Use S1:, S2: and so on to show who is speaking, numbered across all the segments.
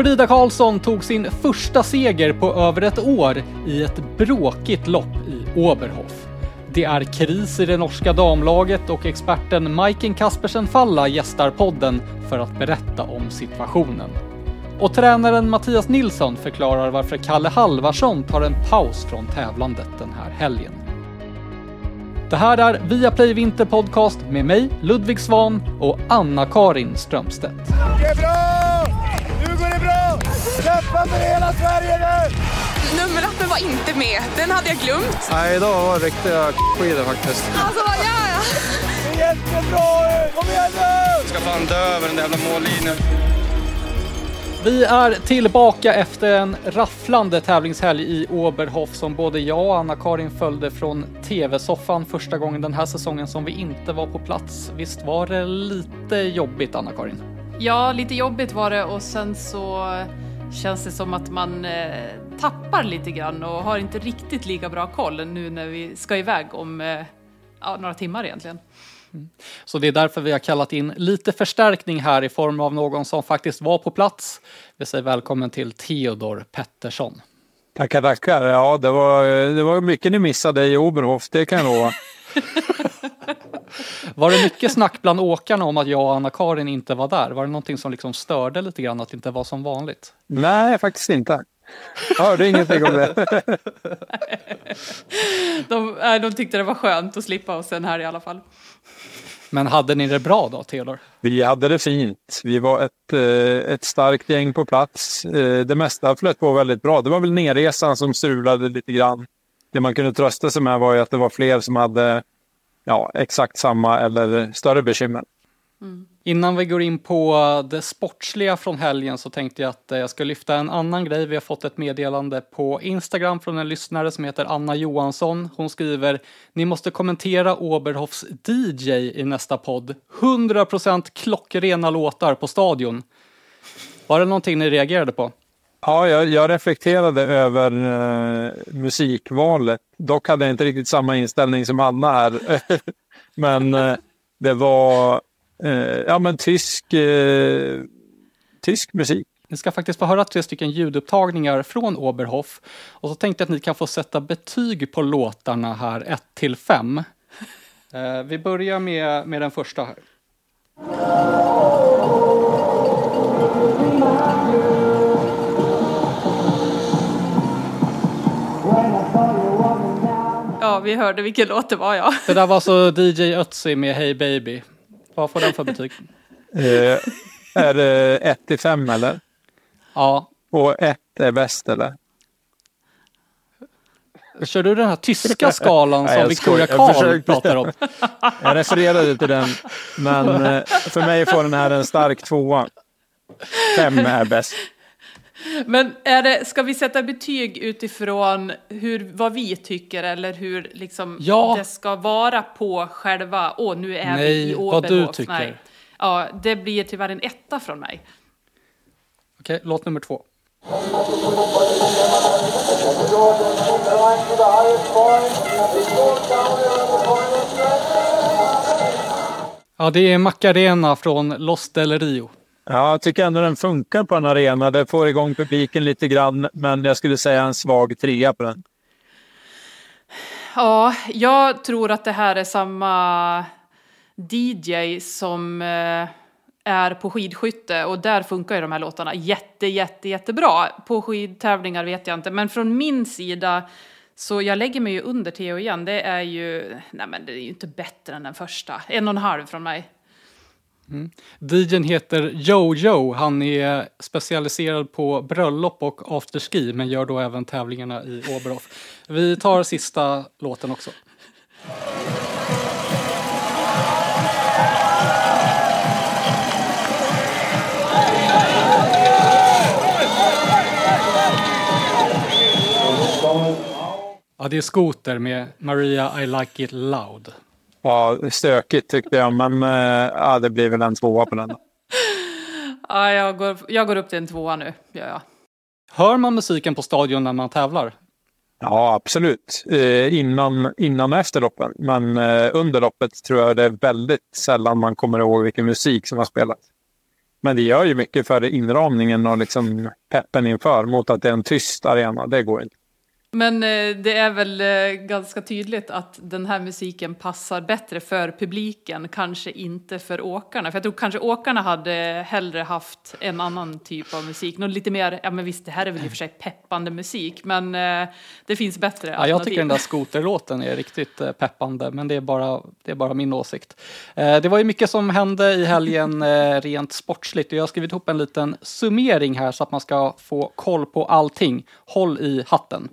S1: Frida Karlsson tog sin första seger på över ett år i ett bråkigt lopp i Oberhof. Det är kris i det norska damlaget och experten Majken Kaspersen Falla gästar podden för att berätta om situationen. Och tränaren Mattias Nilsson förklarar varför Kalle Halvarsson tar en paus från tävlandet den här helgen. Det här är Viaplay Vinter Podcast med mig, Ludvig Svan och Anna-Karin Strömstedt.
S2: Det är bra! Nu går det bra! Kämpa för hela Sverige nu!
S3: Nummerlappen var inte med. Den hade jag glömt.
S4: Nej, idag var det riktiga skidor faktiskt.
S3: Alltså, vad gör jag?
S2: Det är jättebra ut! Kom igen nu!
S4: Jag ska fan dö över den där jävla mållinjen.
S1: Vi är tillbaka efter en rafflande tävlingshelg i Oberhof som både jag och Anna-Karin följde från TV-soffan första gången den här säsongen som vi inte var på plats. Visst var det lite jobbigt, Anna-Karin?
S5: Ja, lite jobbigt var det och sen så känns det som att man eh, tappar lite grann och har inte riktigt lika bra koll nu när vi ska iväg om eh, ja, några timmar egentligen.
S1: Så det är därför vi har kallat in lite förstärkning här i form av någon som faktiskt var på plats. Vi säger välkommen till Theodor Pettersson.
S4: Tackar, tackar. Ja, det var, det var mycket ni missade i Oberhof, det kan jag lova.
S1: Var det mycket snack bland åkarna om att jag och Anna-Karin inte var där? Var det någonting som liksom störde lite grann att det inte var som vanligt?
S4: Nej, faktiskt inte. Jag hörde ingenting om det.
S5: De, de tyckte det var skönt att slippa oss sen här i alla fall.
S1: Men hade ni det bra då, Theodor?
S4: Vi hade det fint. Vi var ett, eh, ett starkt gäng på plats. Eh, Det mesta flöt på väldigt bra. Det var väl nerresan som strulade lite grann. Det man kunde trösta sig med var ju att det var fler som hade ja, exakt samma eller större bekymmer. Mm.
S1: Innan vi går in på det sportsliga från helgen så tänkte jag att eh, jag ska lyfta en annan grej. Vi har fått ett meddelande på Instagram från en lyssnare som heter Anna Johansson. Hon skriver Ni måste kommentera Oberhofs DJ i nästa podd. 100% klockrena låtar på stadion. Var det någonting ni reagerade på?
S4: Ja, jag, jag reflekterade över eh, musikvalet. Dock hade jag inte riktigt samma inställning som Anna här. men eh, det var eh, ja, men tysk, eh, tysk musik.
S1: Ni ska faktiskt få höra tre stycken ljudupptagningar från Oberhof. Och så tänkte jag att ni kan få sätta betyg på låtarna här 1 till 5. Eh, vi börjar med, med den första här.
S5: Ja, vi hörde vilken låt det var ja.
S1: Det där var alltså DJ Ötzi med Hey Baby. Vad får den för betyg?
S4: Eh, är det 1 till 5 eller?
S1: Ja,
S4: Och 1 är bäst eller?
S1: kör du den här tyska skalan som Victoria Karl pratar om?
S4: Jag refererade till den. Men eh, för mig får den här en stark tvåa. 5 är bäst.
S5: Men är det, ska vi sätta betyg utifrån hur, vad vi tycker eller hur liksom
S1: Ja.
S5: det ska vara på själva, åh nu är vi
S1: Nej,
S5: i
S1: vad du
S5: Oberhof.
S1: tycker.
S5: Nej. Ja, det blir tyvärr en etta från mig.
S1: Okej, låt nummer två. Ja, det är Macarena från Los del Rio.
S4: Ja, jag tycker ändå den funkar på en arena. Det får igång publiken lite grann. Men jag skulle säga en svag trea på den.
S5: Ja, jag tror att det här är samma DJ som eh, är på skidskytte och där funkar ju de här låtarna jätte, jätte, jättebra. På skidtävlingar vet jag inte, men från min sida så jag lägger mig ju under Theo igen. Det är ju, nej men det är ju inte bättre än den första. En och en halv från mig. Mm.
S1: DJn heter Jojo. Han är specialiserad på bröllop och afterski men gör då även tävlingarna i Oberhof. Vi tar sista låten också. Ja, det är skoter med Maria I Like It Loud.
S4: Ja, stökigt tyckte jag. Men eh, ja, det blir väl en tvåa på den.
S5: Ja, jag, går, jag går upp till en tvåa nu, gör jag.
S1: Hör man musiken på stadion när man tävlar?
S4: Ja, absolut. Eh, innan, innan och efter loppen. Men eh, under loppet tror jag det är väldigt sällan man kommer ihåg vilken musik som har spelats. Men det gör ju mycket för inramningen och liksom peppen inför mot att det är en tyst arena. Det går inte.
S5: Men eh, det är väl eh, ganska tydligt att den här musiken passar bättre för publiken, kanske inte för åkarna. För jag tror kanske åkarna hade hellre haft en annan typ av musik. Något lite mer, ja men visst det här är väl i och för sig peppande musik, men eh, det finns bättre
S1: ja, Jag tycker den där skoterlåten är riktigt peppande, men det är bara, det är bara min åsikt. Det var ju mycket som hände i helgen rent sportsligt och jag har skrivit ihop en liten summering här så att man ska få koll på allting. Håll i hatten.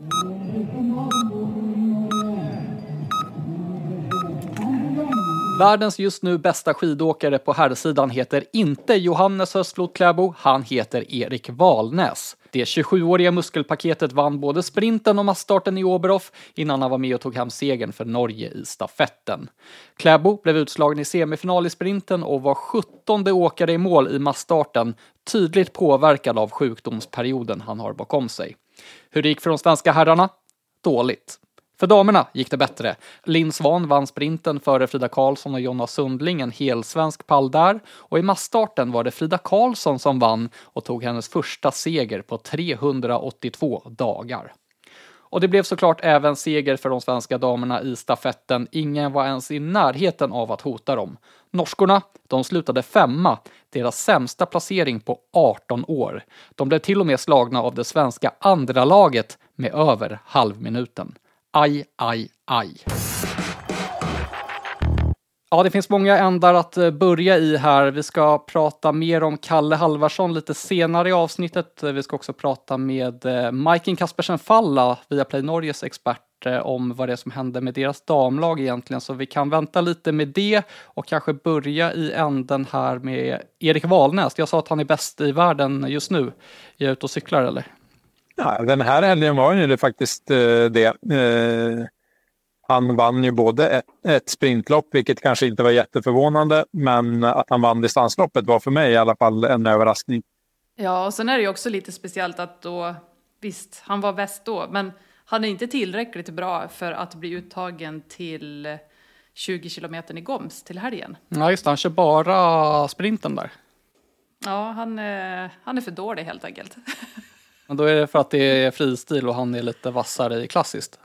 S1: Världens just nu bästa skidåkare på herrsidan heter inte Johannes Höstflot Kläbo, han heter Erik Valnäs. Det 27-åriga muskelpaketet vann både sprinten och massstarten i Oberhof innan han var med och tog hem segern för Norge i stafetten. Kläbo blev utslagen i semifinal i sprinten och var 17 åkare i mål i massstarten, tydligt påverkad av sjukdomsperioden han har bakom sig. Hur det gick för de svenska herrarna? Dåligt. För damerna gick det bättre. Linn Svan vann sprinten före Frida Karlsson och Jonna Sundling, en helsvensk pall där. Och i massstarten var det Frida Karlsson som vann och tog hennes första seger på 382 dagar. Och det blev såklart även seger för de svenska damerna i stafetten. Ingen var ens i närheten av att hota dem. Norskorna, de slutade femma, deras sämsta placering på 18 år. De blev till och med slagna av det svenska andra laget med över halvminuten. Aj, aj, aj. Ja, det finns många ändar att eh, börja i här. Vi ska prata mer om Kalle Halvarsson lite senare i avsnittet. Vi ska också prata med eh, Majken Kaspersen Falla, via Play Norges expert, eh, om vad det är som händer med deras damlag egentligen. Så vi kan vänta lite med det och kanske börja i änden här med Erik Valnäs. Jag sa att han är bäst i världen just nu. Är jag ute och cyklar eller?
S4: Ja, den här helgen var ju eh, det faktiskt det. Han vann ju både ett, sprintlopp, vilket kanske inte var jätteförvånande, men att han vann distansloppet var för mig i alla fall en överraskning.
S5: Ja, och sen är det ju också lite speciellt att då, visst, han var bäst då, men han är inte tillräckligt bra för att bli uttagen till 20 kilometer i Goms till helgen.
S1: Ja, just det, han kör bara sprinten där.
S5: Ja, han, är, han är för dålig helt enkelt.
S1: Men då är det för att det är fristil och han är lite vassare i klassiskt.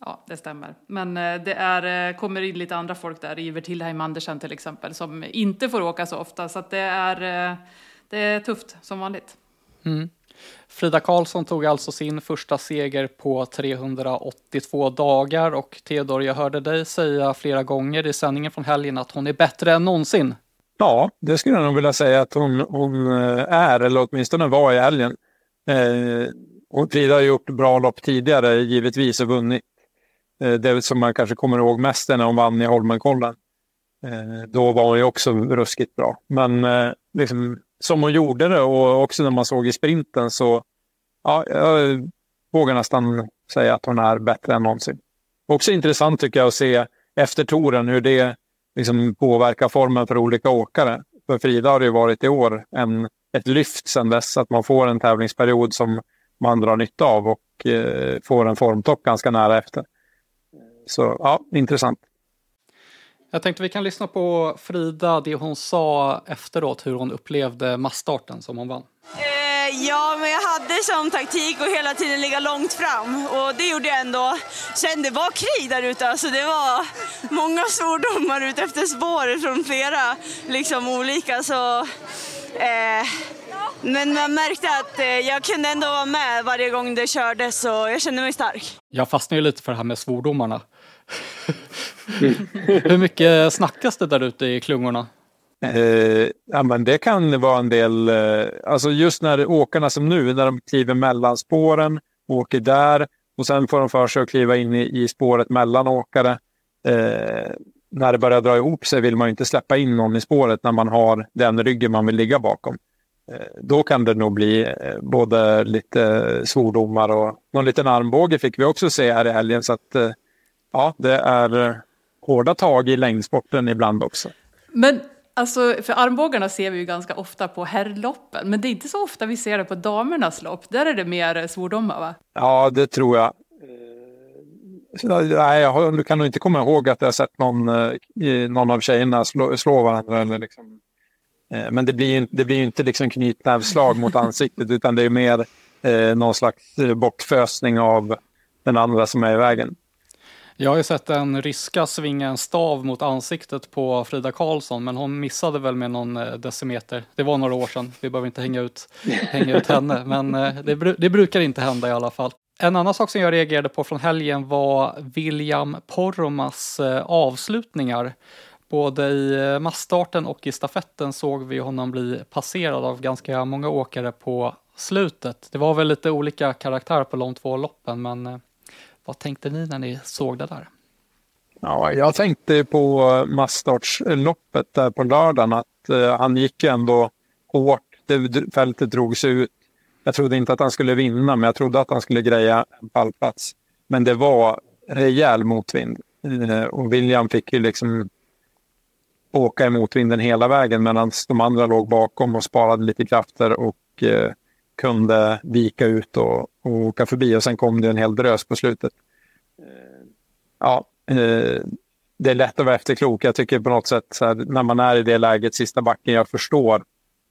S5: Ja, det stämmer. Men eh, det är, eh, kommer in lite andra folk där, Iver Tillheim Andersen till exempel, som inte får åka så ofta. Så det, är, eh, det är tufft som vanligt.
S1: Mm. Frida Karlsson tog alltså sin första seger på 382 dagar och Theodor, jag hörde dig säga flera gånger i sändningen från helgen att hon är bättre än någonsin.
S4: Ja, det skulle jag nog vilja säga att hon, hon är, eller åtminstone var i helgen. Eh, och Frida har gjort bra lopp tidigare, givetvis, och vunnit Eh, det som man kanske kommer ihåg mest är när hon vann i Holmenkollen. Eh, då var hon ju också ruskigt bra. Men eh, liksom, som hon gjorde det och också när man såg i sprinten så ja, jag vågar nästan säga att hon är bättre än någonsin. Också intressant tycker jag att se efter touren hur det liksom påverkar formen för olika åkare. För Frida har det ju varit i år en, ett lyft sedan dess, att man får en tävlingsperiod som man drar nytta av och eh, får en formtopp ganska nära efter. Så ja, intressant.
S1: Jag tänkte vi kan lyssna på Frida, det hon sa efteråt, hur hon upplevde massstarten som hon vann.
S6: Eh, ja, men jag hade som taktik att hela tiden ligga långt fram och det gjorde jag ändå. Sen det var krig där ute, alltså det var många svordomar ute efter spår från flera liksom olika så eh, men man märkte att eh, jag kunde ändå vara med varje gång det kördes så jag kände mig stark.
S1: Jag fastnade ju lite för det här med svordomarna. Hur mycket snackas det där ute i klungorna?
S4: Eh, ja, men det kan vara en del, eh, alltså just när åkarna som nu, när de kliver mellan spåren, åker där och sen får de för sig att kliva in i, i spåret mellan åkare. Eh, när det börjar dra ihop sig vill man inte släppa in någon i spåret när man har den ryggen man vill ligga bakom. Eh, då kan det nog bli eh, både lite svordomar och någon liten armbåge fick vi också se här i helgen. Så att eh, ja, det är hårda tag i längdsporten ibland också.
S5: Men alltså, för armbågarna ser vi ju ganska ofta på herrloppen, men det är inte så ofta vi ser det på damernas lopp. Där är det mer svordomar va?
S4: Ja, det tror jag. Nej, jag kan nog inte komma ihåg att jag sett någon, någon av tjejerna slå, slå varandra eller liksom Eh, men det blir, det blir ju inte liksom knytnävsslag mot ansiktet utan det är mer eh, någon slags eh, bortfösning av den andra som är i vägen.
S1: Jag har ju sett en ryska svinga en stav mot ansiktet på Frida Karlsson, men hon missade väl med någon eh, decimeter. Det var några år sedan, vi behöver inte hänga ut, hänga ut henne, men eh, det, det brukar inte hända i alla fall. En annan sak som jag reagerade på från helgen var William Poromas avslutningar. Både i massstarten och i stafetten såg vi honom bli passerad av ganska många åkare på slutet. Det var väl lite olika karaktär på de två loppen, men eh, vad tänkte ni när ni såg det där?
S4: Ja, jag tänkte på eh, masstartsloppet där på lördagen att eh, han gick ändå hårt. Det, fältet drogs ut. Jag trodde inte att han skulle vinna, men jag trodde att han skulle greja en pallplats. Men det var rejäl motvind eh, och William fick ju liksom åka i motvinden hela vägen medan de andra låg bakom och sparade lite krafter och eh, kunde vika ut och, och åka förbi och sen kom det en hel drös på slutet. Eh, ja, eh, det är lätt att vara efterklok. Jag tycker på något sätt här, när man är i det läget, sista backen, jag förstår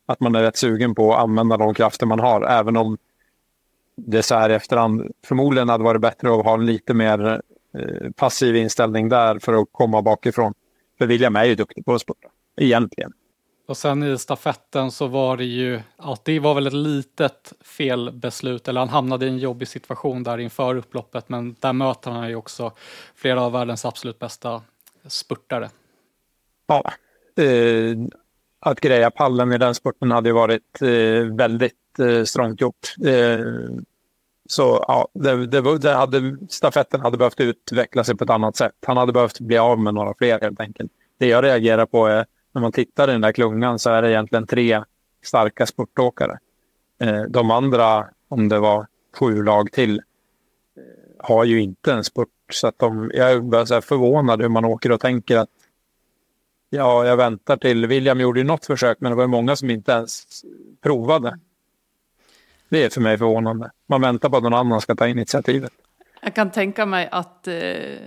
S4: att man är rätt sugen på att använda de krafter man har, även om det så här i efterhand förmodligen hade varit bättre att ha en lite mer eh, passiv inställning där för att komma bakifrån. För William är ju duktig på att spurta, egentligen.
S1: Och sen i stafetten så var det ju, ja, det var väl ett litet felbeslut, eller han hamnade i en jobbig situation där inför upploppet, men där möter han ju också flera av världens absolut bästa spurtare.
S4: Ja, eh, att greja pallen i den sporten hade ju varit eh, väldigt eh, strångt gjort. Eh, så ja, det, det, det, hade, stafetten hade behövt utveckla sig på ett annat sätt. Han hade behövt bli av med några fler helt enkelt. Det jag reagerar på är när man tittar i den där klungan så är det egentligen tre starka sportåkare. Eh, de andra, om det var sju lag till, eh, har ju inte en spurt. Så att de, jag är så förvånad hur man åker och tänker att ja, jag väntar till... William gjorde ju något försök, men det var många som inte ens provade. Det är för mig förvånande. Man väntar på att någon annan ska ta initiativet.
S5: Jag kan tänka mig att eh,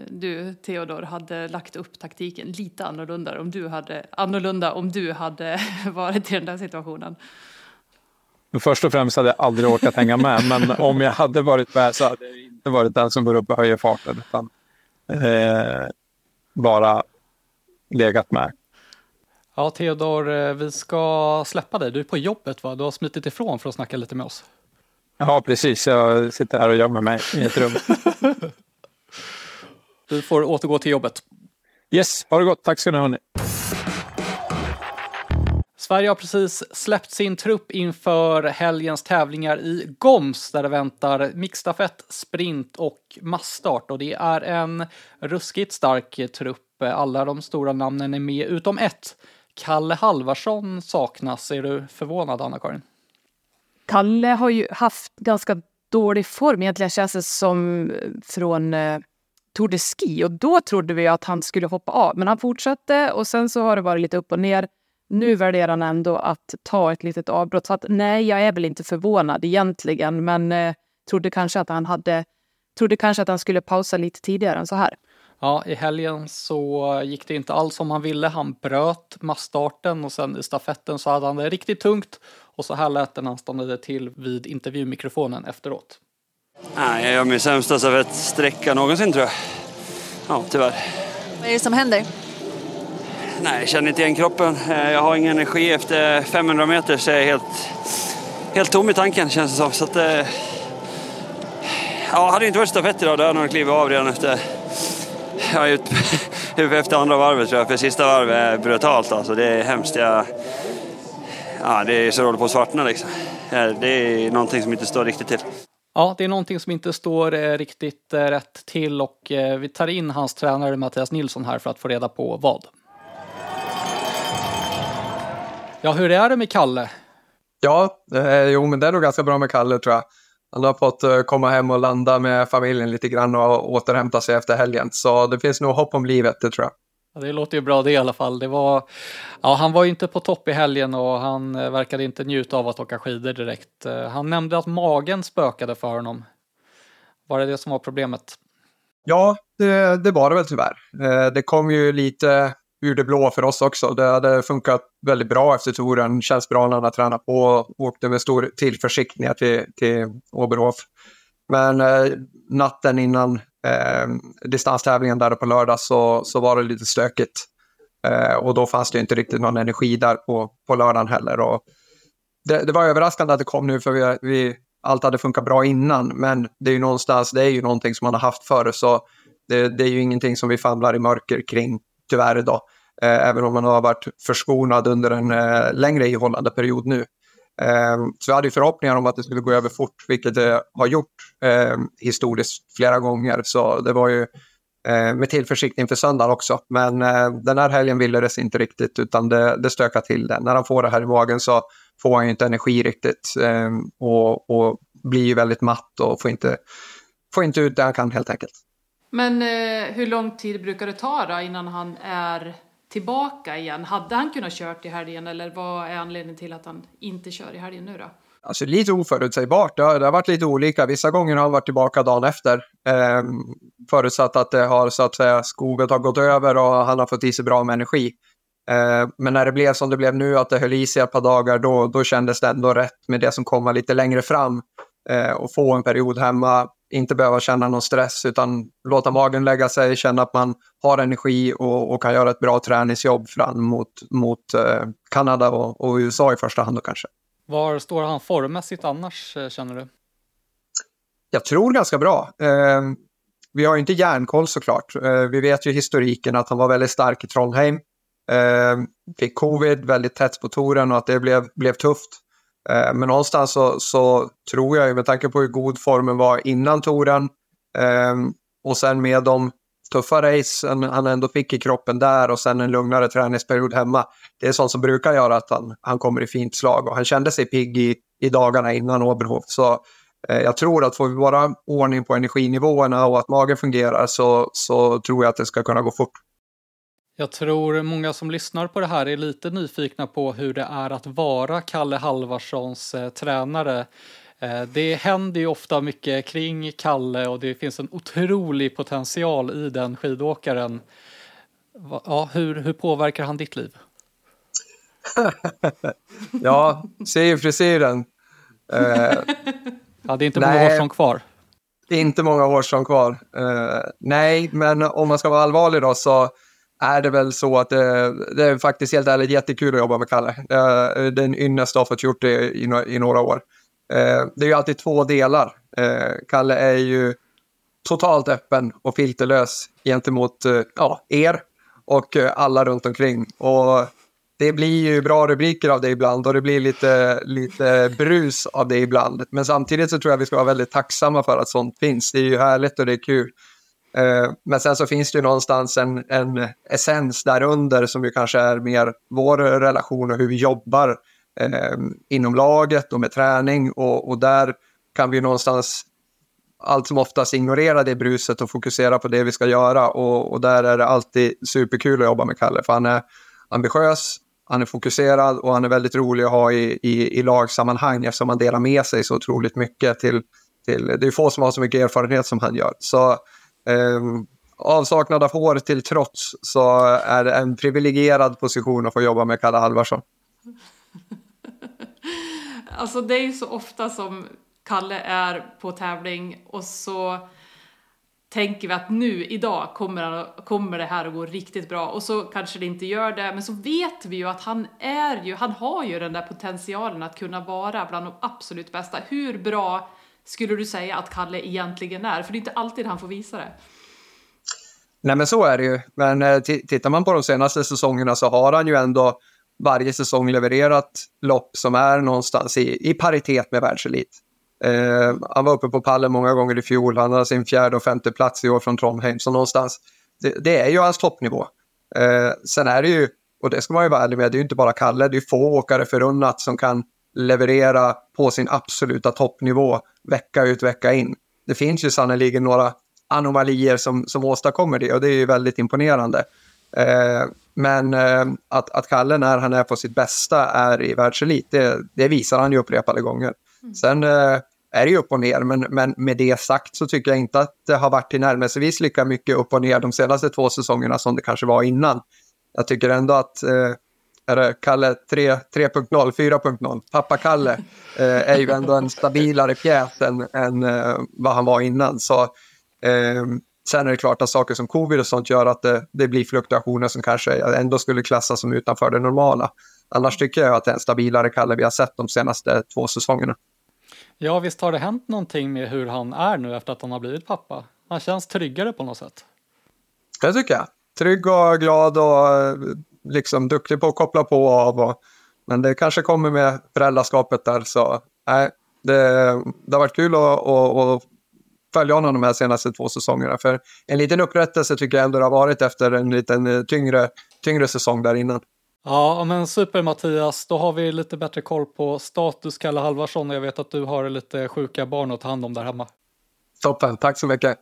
S5: du, Theodor, hade lagt upp taktiken lite annorlunda om du hade, annorlunda om du hade varit i den där situationen.
S4: Först och främst hade jag aldrig orkat hänga med, men om jag hade varit med så hade jag inte varit den som går upp och höjer farten, utan eh, bara legat med.
S1: Ja, Theodor, eh, vi ska släppa dig. Du är på jobbet, va? Du har smitit ifrån för att snacka lite med oss.
S4: Ja, precis. Jag sitter här och gömmer mig i ett rum.
S1: du får återgå till jobbet.
S4: Yes, ha det gott. Tack ska ni ha.
S1: Sverige har precis släppt sin trupp inför helgens tävlingar i GOMS där det väntar mixstafett, sprint och massstart och det är en ruskigt stark trupp. Alla de stora namnen är med utom ett. Kalle Halvarsson saknas. Är du förvånad, Anna-Karin?
S7: Kalle har ju haft ganska dålig form egentligen känns det som från eh, Tour de Ski och då trodde vi att han skulle hoppa av men han fortsatte och sen så har det varit lite upp och ner. Nu väljer han ändå att ta ett litet avbrott så att nej, jag är väl inte förvånad egentligen men eh, trodde kanske att han hade trodde kanske att han skulle pausa lite tidigare än så här.
S1: Ja, i helgen så gick det inte alls som han ville. Han bröt massstarten och sen i stafetten så hade han det riktigt tungt och så här lät det när han stannade till vid intervjumikrofonen efteråt.
S8: Nej, jag gör min sämsta sträcka någonsin tror jag. Ja, tyvärr.
S9: Vad är det som händer?
S8: Nej, jag känner inte igen kroppen. Eh, jag har ingen energi. Efter 500 meter så är jag helt, helt tom i tanken känns det som. Så att, eh, ja, hade det inte varit stafett idag då hade jag nog klivit av redan efter ja, ut, efter andra varvet tror jag, för sista varvet är brutalt alltså. Det är hemskt. Jag, ja, det är så håller på att svartna liksom. Det är någonting som inte står riktigt till.
S1: Ja, det är någonting som inte står eh, riktigt eh, rätt till och eh, vi tar in hans tränare Mattias Nilsson här för att få reda på vad. Ja, hur är det med Kalle?
S10: Ja, eh, jo men det är nog ganska bra med Kalle tror jag. Han har fått eh, komma hem och landa med familjen lite grann och återhämta sig efter helgen. Så det finns nog hopp om livet, det tror jag.
S1: Ja, det låter ju bra det i alla fall. Det var, ja, han var ju inte på topp i helgen och han eh, verkade inte njuta av att åka skidor direkt. Eh, han nämnde att magen spökade för honom. Var det det som var problemet?
S10: Ja, det, det var det väl tyvärr. Eh, det kom ju lite ur det blå för oss också. Det hade funkat väldigt bra efter touren. Känns bra när han har tränat på och åkte med stor tillförsikt ner till, till Oberhof. Men eh, natten innan eh, distanstävlingen där på lördag så, så var det lite stökigt. Eh, och då fanns det inte riktigt någon energi där på, på lördagen heller. Och det, det var överraskande att det kom nu för vi, vi, allt hade funkat bra innan. Men det är ju någonstans, det är ju någonting som man har haft förr. Så det, det är ju ingenting som vi famlar i mörker kring, tyvärr idag. Eh, även om man har varit förskonad under en eh, längre ihållande period nu. Ehm, så jag hade ju förhoppningar om att det skulle gå över fort, vilket det har gjort ehm, historiskt flera gånger. Så det var ju eh, med tillförsikt inför söndagen också. Men eh, den här helgen ville det sig inte riktigt, utan det, det stökade till det. När han får det här i magen så får han ju inte energi riktigt ehm, och, och blir ju väldigt matt och får inte, får inte ut det han kan helt enkelt.
S5: Men eh, hur lång tid brukar det ta då innan han är tillbaka igen? Hade han kunnat kört i helgen eller vad är anledningen till att han inte kör i helgen nu då?
S10: Alltså lite oförutsägbart. Det har, det har varit lite olika. Vissa gånger har han varit tillbaka dagen efter. Eh, förutsatt att det har så att säga skogen har gått över och han har fått i sig bra med energi. Eh, men när det blev som det blev nu, att det höll i sig ett par dagar, då, då kändes det ändå rätt med det som kommer lite längre fram. Eh, och få en period hemma inte behöva känna någon stress utan låta magen lägga sig, känna att man har energi och, och kan göra ett bra träningsjobb fram mot, mot eh, Kanada och, och, USA i första hand då kanske.
S1: Var står han formmässigt annars eh, känner du?
S10: Jag tror ganska bra. Eh, vi har ju inte järnkoll såklart. Eh, vi vet ju historiken att han var väldigt stark i Trondheim. Eh, fick covid väldigt tätt på touren och att det blev, blev tufft. Eh, men någonstans så, så, tror jag, med tanke på hur god formen var innan touren ehm, och sen med de tuffa race han ändå fick i kroppen där och sen en lugnare träningsperiod hemma. Det är sånt som brukar göra att han, han kommer i fint slag och han kände sig pigg i, i dagarna innan Oberhof. Så eh, jag tror att får vi bara ordning på energinivåerna och att magen fungerar så, så tror jag att det ska kunna gå fort.
S1: Jag tror många som lyssnar på det här är lite nyfikna på hur det är att vara Kalle Halvarssons eh, tränare. Eh, det händer ju ofta mycket kring Kalle och det finns en otrolig potential i den skidåkaren. Ja, hur, hur påverkar han ditt liv?
S10: ja, se ju frisyren.
S1: Eh, ja, det är inte många år som kvar.
S10: Det är inte många år som kvar. Uh, nej, men om man ska vara allvarlig då så är det väl så att det, det, är faktiskt helt ärligt jättekul att jobba med Kalle. Det är en ynnest att ha fått gjort det i, i några år. Eh, det är ju alltid två delar. Eh, Kalle är ju totalt öppen och filterlös gentemot eh, ja, er och alla runt omkring. Och det blir ju bra rubriker av det ibland och det blir lite, lite brus av det ibland. Men samtidigt så tror jag vi ska vara väldigt tacksamma för att sånt finns. Det är ju härligt och det är kul. Eh, men sen så finns det ju någonstans en, en essens därunder som ju kanske är mer vår relation och hur vi jobbar eh, inom laget och med träning och, och där kan vi någonstans allt som oftast ignorera det bruset och fokusera på det vi ska göra och, och där är det alltid superkul att jobba med Kalle för han är ambitiös, han är fokuserad och han är väldigt rolig att ha i, i, i lagsammanhang eftersom han delar med sig så otroligt mycket till, till det är få som har så mycket erfarenhet som han gör. Så Ehm, avsaknad av hår till trots så är det en privilegierad position att få jobba med Kalle Halvarsson.
S5: alltså det är ju så ofta som Kalle är på tävling och så tänker vi att nu, idag, kommer, kommer det här att gå riktigt bra och så kanske det inte gör det, men så vet vi ju att han är ju, han har ju den där potentialen att kunna vara bland de absolut bästa. Hur bra skulle du säga att Kalle egentligen är? För det är inte alltid han får visa det.
S10: Nej men så är det ju. Men eh, tittar man på de senaste säsongerna så har han ju ändå varje säsong levererat lopp som är någonstans i, i paritet med världselit. Eh, han var uppe på pallen många gånger i fjol. Han har sin fjärde och femte plats i år från Trondheim. Så någonstans, det, det är ju hans toppnivå. Eh, sen är det ju, och det ska man ju vara ärlig med, det är ju inte bara Kalle. Det är få åkare förunnat som kan leverera på sin absoluta toppnivå vecka ut vecka in. Det finns ju sannoliken några anomalier som, som åstadkommer det och det är ju väldigt imponerande. Eh, men eh, att, att Kalle när han är på sitt bästa är i världselit, det, det visar han ju upprepade gånger. Mm. Sen eh, är det ju upp och ner, men, men med det sagt så tycker jag inte att det har varit tillnärmelsevis lika mycket upp och ner de senaste två säsongerna som det kanske var innan. jag tycker ändå att eh, är det Kalle 3.0, 4.0, pappa Kalle eh, är ju ändå en stabilare pjäs än, än eh, vad han var innan. Så, eh, sen är det klart att saker som covid och sånt gör att det, det blir fluktuationer som kanske ändå skulle klassas som utanför det normala. Annars tycker jag att det är en stabilare Kalle vi har sett de senaste två säsongerna.
S1: Ja, visst har det hänt någonting med hur han är nu efter att han har blivit pappa? Han känns tryggare på något sätt.
S10: Det tycker jag. Trygg och glad och eh, liksom duktig på att koppla på och av. Och, men det kanske kommer med föräldraskapet där. Så nej, det, det har varit kul att, att, att följa honom de här senaste två säsongerna. För en liten upprättelse tycker jag ändå det har varit efter en liten eh, tyngre, tyngre säsong där innan.
S1: Ja, men super Mattias, då har vi lite bättre koll på status Kalle Halvarsson och jag vet att du har lite sjuka barn att ta hand om där hemma.
S10: Toppen, tack så mycket.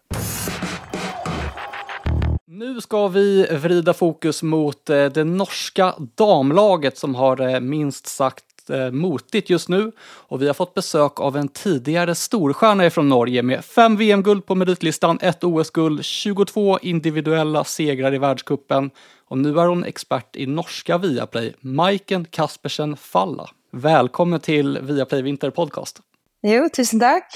S1: Nu ska vi vrida fokus mot eh, det norska damlaget som har det minst sagt eh, motigt just nu och vi har fått besök av en tidigare storstjärna från Norge med fem VM-guld på meritlistan, ett OS-guld, 22 individuella segrar i världskuppen och nu är hon expert i norska Viaplay, Maiken Kaspersen Falla. Välkommen till Viaplay Vinter Podcast.
S9: Jo, tusen tack.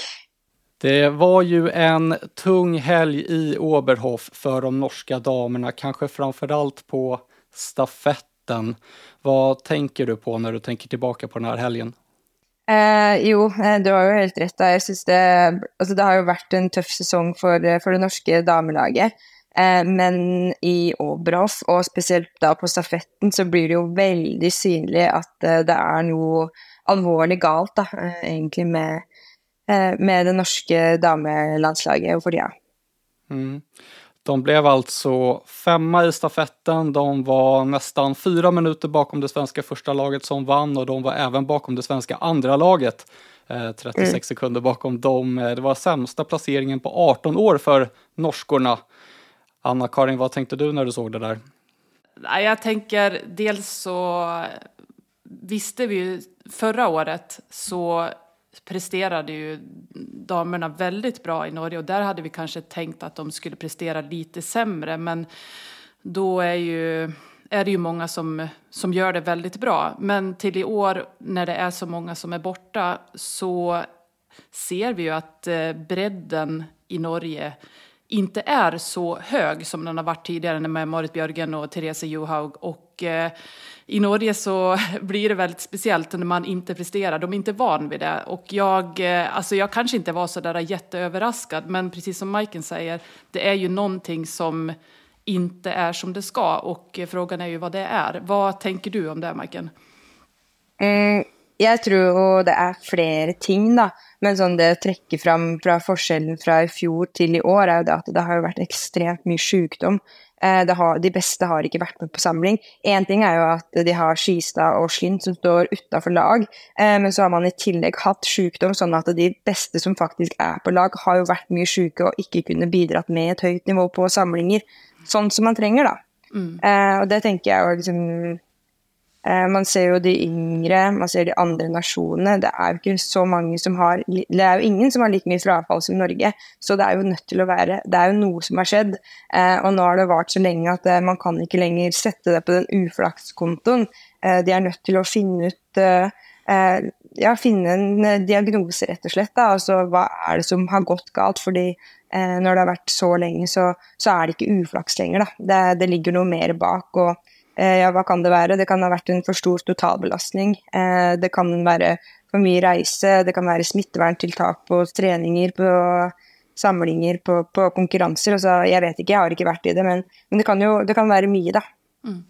S1: Det var ju en tung helg i Oberhof för de norska damerna, kanske framförallt på stafetten. Vad tänker du på när du tänker tillbaka på den här helgen?
S9: Eh, jo, eh, du har ju helt rätt. Jag syns det, alltså det har ju varit en tuff säsong för, för det norska damlaget. Eh, men i Oberhof, och speciellt då på stafetten, så blir det ju väldigt synligt att eh, det är något allvarligt galt då, eh, egentligen med med det norska damelandslaget för det.
S1: Mm. De blev alltså femma i stafetten. De var nästan fyra minuter bakom det svenska första laget som vann och de var även bakom det svenska andra laget. 36 mm. sekunder bakom dem. Eh, det var sämsta placeringen på 18 år för norskorna. Anna-Karin, vad tänkte du när du såg det där?
S5: Jag tänker dels så visste vi ju förra året så presterade ju damerna väldigt bra i Norge och där hade vi kanske tänkt att de skulle prestera lite sämre men då är, ju, är det ju många som, som gör det väldigt bra. Men till i år när det är så många som är borta så ser vi ju att eh, bredden i Norge inte är så hög som den har varit tidigare med Marit Björgen och Therese Johaug. Och eh, i Norge så blir det väldigt speciellt när man inte presterar. De är inte van vid det. Och jag, eh, alltså jag kanske inte var så där jätteöverraskad, men precis som Majken säger, det är ju någonting som inte är som det ska. Och eh, frågan är ju vad det är. Vad tänker du om det, Majken?
S9: Mm, jag tror det är flera ting, då. Men sånn det trekker fram fra forskjellen fra i fjor til i år, er jo det at det har vært ekstremt mye sykdom. Eh, har, de beste har ikke vært med på samling. Én ting er jo at de har Skistad og Slind som står utafor lag, eh, men så har man i tillegg hatt sykdom, sånn at de beste som faktisk er på lag, har jo vært mye syke og ikke kunne bidratt med et høyt nivå på samlinger. Sånn som man trenger, da. Mm. Eh, og det tenker jeg jo liksom Eh, man ser jo de yngre, man ser de andre nasjonene. Det er jo ikke så mange som har Det er jo ingen som har like mye frafall som Norge, så det er jo nødt til å være Det er jo noe som har skjedd, Och og nå har det vart så lenge at eh, man kan ikke lenger sette det på den uflakskontoen. De er nødt til å finne ut ja, finne en diagnose, rett og slett. Da. Altså, hva er det som har gått galt? Fordi när når det har vært så lenge, så, så er det ikke uflaks lenger. Da. Det, det ligger noe mer bak. og Eh, ja, hva kan det være? Det kan ha vært en for stor totalbelastning. Eh, det kan være for mye reise, det kan være smitteverntiltak på treninger, på samlinger, på, på konkurranser. Altså, jeg vet ikke, jeg har ikke vært i det, men, men det kan jo det kan være mye, da. Mm.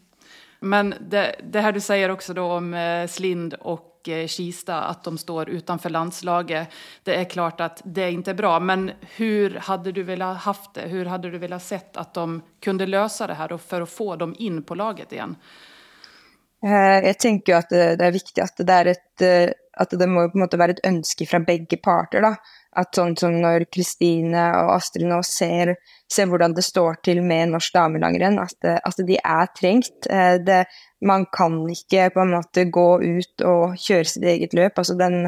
S5: Men det, det, här du säger också då om eh, Slind och och eh, Kista att de står utanför landslaget. Det är klart att det är inte bra, men hur hade du velat haft det? Hur hade du velat sett att de kunde lösa det här för att få dem in på laget igen?
S9: Eh, jag tänker att det är viktigt att det, är ett, eh, att det måste på något vara ett önske från bägge parter. Då. Att sånt som när Kristine och Astrid nu ser, ser hur det står till med norsk damelangrenn, att, att de är trängt. Det, man kan inte på en måte gå ut och köra sitt eget löp. Alltså den,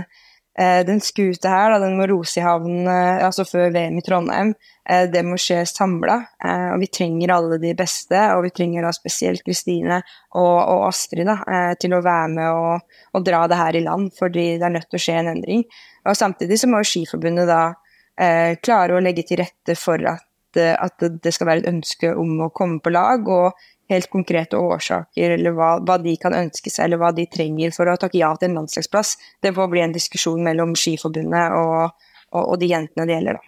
S9: eh, den skuta här, da, den må rose i havn eh, VM i Trondheim. Eh, det måste skje samla. Eh, vi tränger alla de bästa, och vi tränger speciellt spesielt Kristine och, och Astrid då, eh, till att vara med och, och dra det här i land, för det är nödvändigt att ske en ändring. Och samtidigt så måste Skiförbundet då eh, klara att lägga till rätta för att eh, att det ska vara ett ønske om att komma på lag. och helt konkreta orsaker eller vad, vad de kan önska sig eller vad de trenger för att tacka ja till en landslagsplats. Det får bli en diskussion mellan skidförbundet och, och, och de jäntorna det gäller. Då.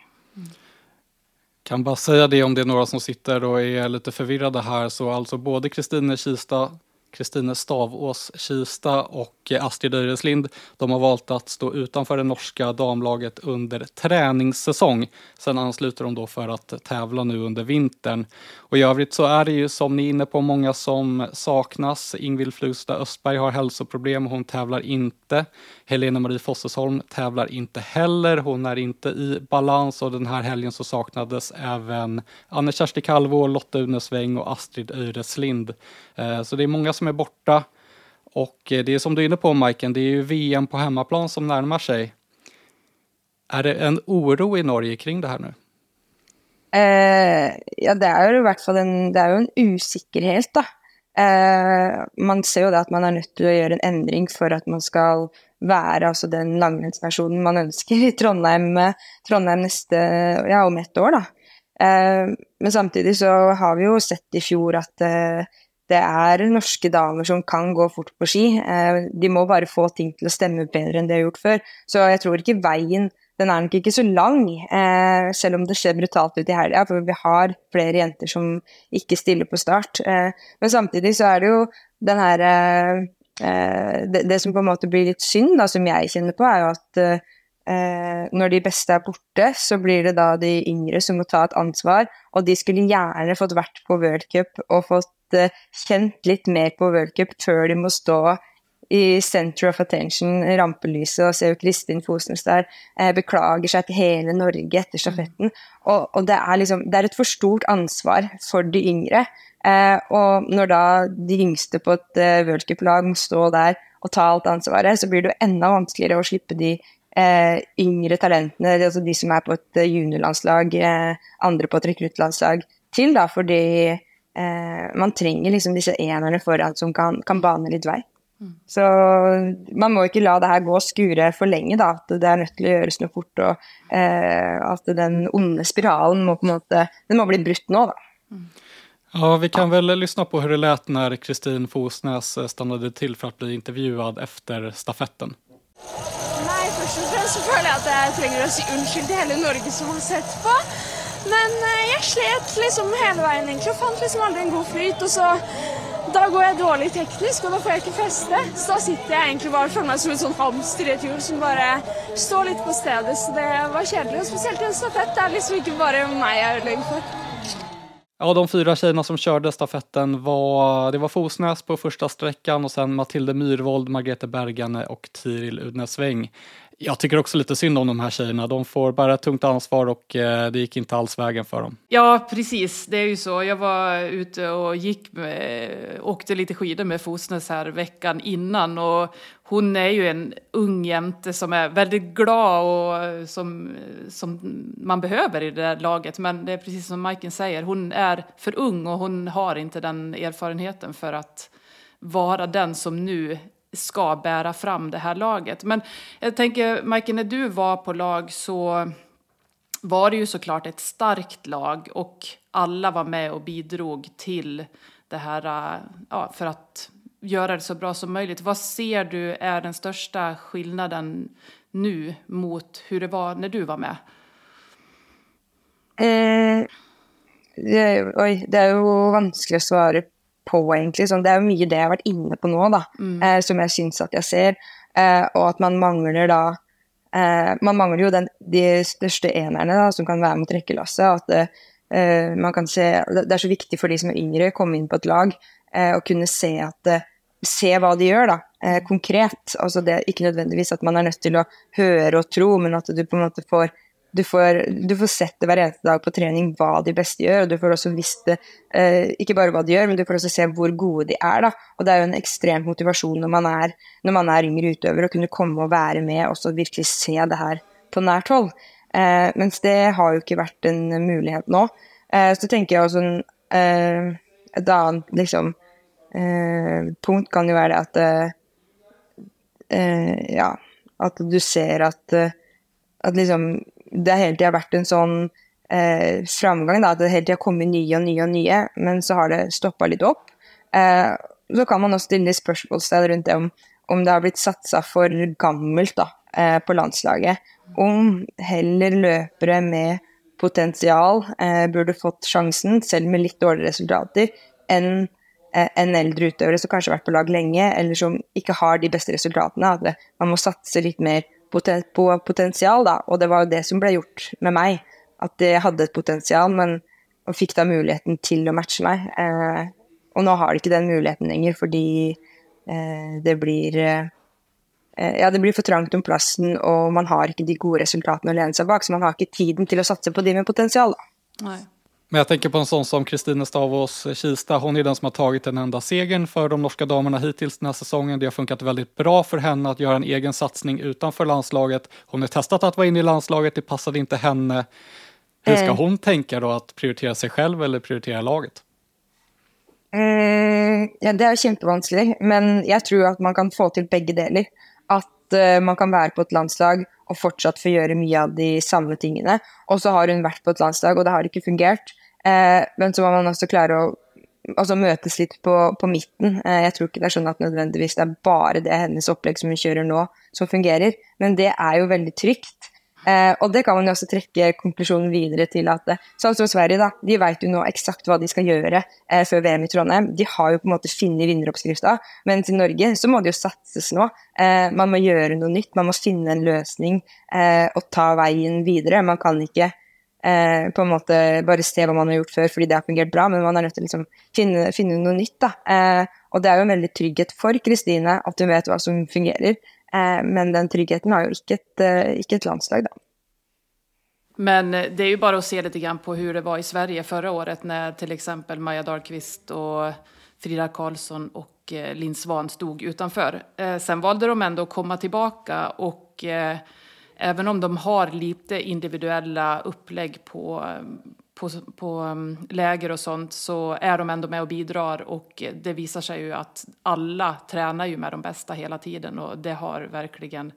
S1: Kan bara säga det om det är några som sitter och är lite förvirrade här så alltså både Kristine Kista Kristine Stavås Kista och eh, Astrid Öreslind. De har valt att stå utanför det norska damlaget under träningssäsong. Sen ansluter de då för att tävla nu under vintern. Och i övrigt så är det ju som ni är inne på många som saknas. Ingvild Flugstad Östberg har hälsoproblem, hon tävlar inte. Helena Marie Fossesholm tävlar inte heller, hon är inte i balans och den här helgen så saknades även Anne-Kersti Kalvå, Lotta Unesväng och Astrid Öreslind. Eh, så det är många som är borta. Och eh, det är som du är inne på Majken, det är ju VM på hemmaplan som närmar sig. Är det en oro i Norge kring det här nu?
S9: Uh, ja, det är ju i hvert fall en, det er jo en usikkerhet, da. Uh, eh, man ser jo det at man er nødt til å gjøre en endring for at man skal være altså den langrennsnasjonen man ønsker i Trondheim, Trondheim neste, ja, om ett år. da. Uh, men samtidig så har vi jo sett i fjor at det är norska damer som kan gå fort på ski. Eh, de må bara få ting till att stämma bättre än de har gjort förr. Så jag tror inte vägen, den är inte så lång, eh, även om det ser brutalt ut i helgen. För vi har fler jenter som inte stiller på start. Eh. Men samtidigt så är det ju den här... det, det, som på något sätt blir lite synd, då, som jag känner på, är att at eh, när de bästa är borta så blir det då de yngre som måste ta ett ansvar. Och de skulle gärna fått varit på World Cup och fått Eh, kjent litt mer på World Cup før de må stå i center of attention, rampelyset, og ser jo Kristin Fosnes der eh, beklager seg til hele Norge etter stafetten. Og, og det, er liksom, det er et for stort ansvar for de yngre. Eh, og når da de yngste på et eh, worldcuplag må stå der og ta alt ansvaret, så blir det jo enda vanskeligere å slippe de eh, yngre talentene, altså de som er på et eh, juniorlandslag, eh, andre på et rekruttlandslag, til, da, fordi man trenger liksom disse enerne foran som kan, kan bane litt vei. Så man må ikke la det her gå og skure for lenge, da. At det er nødt til å gjøres noe fort. Og eh, at den onde spiralen må på en måte Den må bli brutt nå, da.
S1: Ja, vi kan väl lyssna på hur det lät när Kristin Fosnäs eh, stannade till för att bli intervjuad efter stafetten.
S11: Nej, först och främst så føler jeg at jeg trenger å si unnskyld til hele Norge som har sett på. Men eh, slet liksom hela vägen egentligen och fann liksom aldrig en god flyt. och så då går jag dåligt tekniskt och då får jag inte fäste. Så då sitter jag egentligen bara för mig som en sån hamster i ett hjul som bara står lite på stället. Så det var kjedelig. Och speciellt i en stafett. Det är liksom inte bara mig jag är ødelegger för.
S1: Ja, de fyra tjejerna som körde stafetten var, det var Fosnäs på första sträckan och sen Matilde Myrvold, Margrethe Bergane och Tiril Udnesväng. Jag tycker också lite synd om de här tjejerna. De får bära ett tungt ansvar och eh, det gick inte alls vägen för dem.
S5: Ja, precis. Det är ju så. Jag var ute och gick med, åkte lite skidor med Fosnes här veckan innan och hon är ju en ung jämte som är väldigt glad och som, som man behöver i det där laget. Men det är precis som Majken säger, hon är för ung och hon har inte den erfarenheten för att vara den som nu ska bära fram det här laget. Men jag tänker, Mike, när du var på lag så var det ju såklart ett starkt lag och alla var med och bidrog till det här ja, för att göra det så bra som möjligt. Vad ser du är den största skillnaden nu mot hur det var när du var med?
S9: Eh, det, oj, det är ju vanskelig att svara på, egentlig. Sånn, det er jo mye det jeg har vært inne på nå, da, mm. eh, som jeg syns at jeg ser. Eh, og at man mangler da eh, Man mangler jo den, de største enerne da, som kan være mot rekkelasset. At eh, man kan se Det er så viktig for de som er yngre, å komme inn på et lag eh, og kunne se at eh, Se hva de gjør, da, konkret. Altså det er ikke nødvendigvis at man er nødt til å høre og tro, men at du på en måte får du får, du får sett det hver eneste dag på trening hva de beste gjør, og du får også visst det, eh, ikke bare hva de gjør, men du får også se hvor gode de er. da. Og det er jo en ekstrem motivasjon når man er, når man er yngre utøver, å kunne komme og være med og så virkelig se det her på nært hold. Eh, mens det har jo ikke vært en mulighet nå. Eh, så tenker jeg også en, eh, Et annet liksom, eh, punkt kan jo være det at eh, eh, Ja, at du ser at, eh, at liksom det har hele tida vært en sånn eh, framgang, da, at det hele tida kommer nye og nye og nye, men så har det stoppa litt opp. Eh, så kan man også stille spørsmålstegn rundt det om, om det har blitt satsa for gammelt da, eh, på landslaget. Om heller løpere med potensial eh, burde fått sjansen, selv med litt dårligere resultater, enn eh, en eldre utøvere som kanskje har vært på lag lenge, eller som ikke har de beste resultatene. At man må satse litt mer poten på potential, da. Og det var jo det som ble gjort med meg. At det hadde et potensial, men og fikk da muligheten til å matche meg. Eh, og nå har de ikke den muligheten lenger, fordi eh, det blir eh, ja, det blir for trangt om plassen, og man har ikke de gode resultatene å lene seg bak. Så man har ikke tiden til å satse på de med potensial. Da.
S5: Nej.
S1: Men jag tänker på en sån som Kristine Stavås Kista. Hon är den som har tagit den enda segern för de norska damerna hittills den här säsongen. Det har funkat väldigt bra för henne att göra en egen satsning utanför landslaget. Hon har testat att vara inne i landslaget, det passade inte henne. Hur ska hon tänka då att prioritera sig själv eller prioritera laget?
S9: Mm, ja, det er kjempevanskelig, men jeg tror at man kan få til begge deler. At uh, man kan være på et landslag og fortsatt få gjøre mye av de samme tingene. Og så har hun vært på et landslag, og det har ikke fungert. Eh, men så må man også klare å altså møtes litt på, på midten. Eh, Jeg tror ikke det er sånn at nødvendigvis det er bare det hennes opplegg som hun kjører nå, som fungerer. Men det er jo veldig trygt. Eh, og det kan man jo også trekke konklusjonen videre til at eh, sånn som Sverige, da, de vet jo nå eksakt hva de skal gjøre eh, før VM i Trondheim. De har jo på en måte funnet vinneroppskrifta, mens i Norge så må det jo satses nå. Eh, man må gjøre noe nytt, man må finne en løsning eh, og ta veien videre. Man kan ikke eh, på en måte bare se hva man har gjort før fordi det har fungert bra, men man er nødt til å liksom finne, finne, noe nytt. da. Eh, og det er jo en veldig trygghet for Kristine at hun vet hva som fungerer. Eh, men den tryggheten har ju inte ett, eh, ikke et landslag. da.
S5: Men eh, det är ju bara att se lite grann på hur det var i Sverige förra året när till exempel Maja Dahlqvist och Frida Karlsson och eh, Linn Svan stod utanför. Sen valde de ändå att komma tillbaka och även om de har lite individuella upplägg på, på, på mm, läger och sånt så är de ändå med och bidrar och det visar sig ju att alla tränar ju med de bästa hela tiden och det har verkligen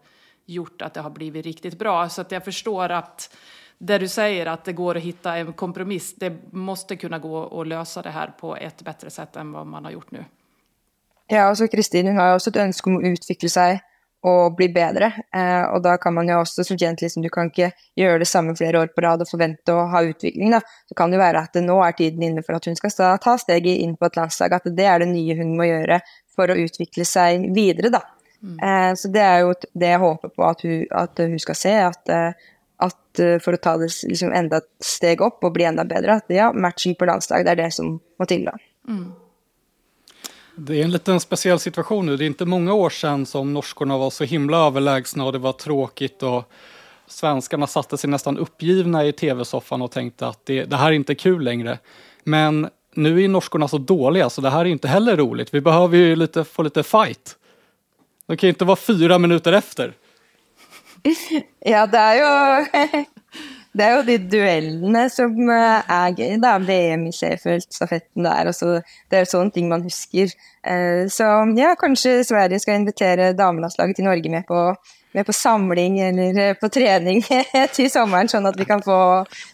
S5: gjort att det har blivit riktigt bra. Så att jag förstår att det du säger att det går att hitta en kompromiss, det måste kunna gå att lösa det här på ett bättre sätt än vad man har gjort nu.
S9: Ja, alltså Kristin har också ett önskemål om att utveckla sig og bli bedre. Eh, og da kan man jo også som kjent liksom, Du kan ikke gjøre det samme flere år på rad og forvente å ha utvikling. da. Så kan det være at det nå er tiden inne for at hun skal ta steget inn på et landslag. At det er det nye hun må gjøre for å utvikle seg videre, da. Mm. Eh, så det er jo det jeg håper på at hun, at hun skal se. At, eh, at, eh, for å ta det liksom enda et steg opp og bli enda bedre, at ja, matching på landslag, det er det som må til, da. Mm.
S1: Det är en liten speciell situation nu. Det är inte många år sedan som norskorna var så himla överlägsna och det var tråkigt och svenskarna satte sig nästan uppgivna i tv-soffan och tänkte att det, det här är inte kul längre. Men nu är norskorna så dåliga så det här är inte heller roligt. Vi behöver ju lite, få lite fight. Det kan ju inte vara fyra minuter efter.
S9: Ja, det är ju Det er jo de duellene som eh, er gøy, da. VM i Sheffield, stafetten der. Også, det er sånne ting man husker. Eh, så ja, kanskje Sverige skal invitere damelandslaget til Norge med på, med på samling eller eh, på trening til sommeren, sånn at vi kan få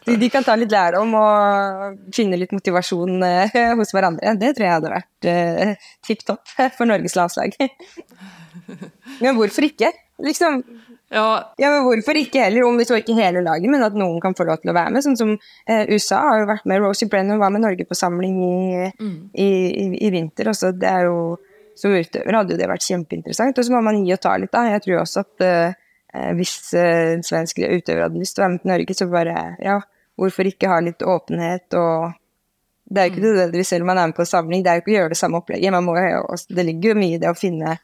S9: de, kan ta litt lærdom og finne litt motivasjon hos hverandre. Det tror jeg hadde vært tipp topp for Norges landslag. Men hvorfor ikke? Liksom,
S5: Ja.
S9: ja, men hvorfor ikke heller, om vi så ikke hele laget, men at noen kan få lov til å være med. Sånn som eh, USA har jo vært med, Rosie Brennan var med Norge på samling i, mm. i, i, i vinter. Også, det er jo, som utøver hadde jo det vært kjempeinteressant. Og så må man gi og ta litt, da. Jeg tror også at eh, eh hvis eh, svensk utøver hadde lyst til å være med til Norge, så bare ja, hvorfor ikke ha litt åpenhet og det er jo ikke mm. nødvendigvis selv om man er med på samling, det er jo ikke å gjøre det samme opplegget. Man må, det ligger jo mye i det å finne eh,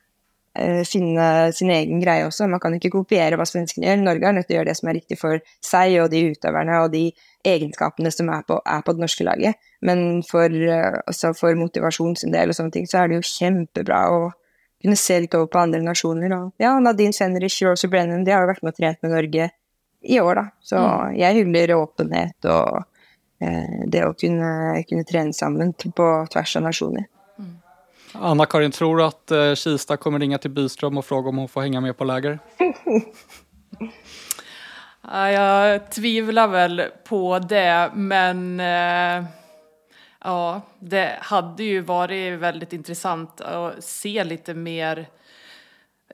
S9: finne sin egen greie også. Man kan ikke kopiere hva svenskene gjør. Norge er nødt til å gjøre det som er riktig for seg og de utøverne og de egenskapene som er på, er på det norske laget. Men for, eh, for motivasjon sin del og sånne ting, så er det jo kjempebra å kunne se litt over på andre nasjoner. Og ja, Nadine Fenrich, Rosie Brennan, de har jo vært med og trent med Norge i år, da. Så
S1: Mm.
S9: jeg hyller åpenhet og eh, det å kunne, kunne trene sammen på tvers av nasjoner.
S1: Anna-Karin, tror du att eh, Kista kommer ringa till Byström och fråga om hon får hänga med på läger?
S5: Ja, jag tvivlar väl på det, men eh, ja, det hade ju varit väldigt intressant att se lite mer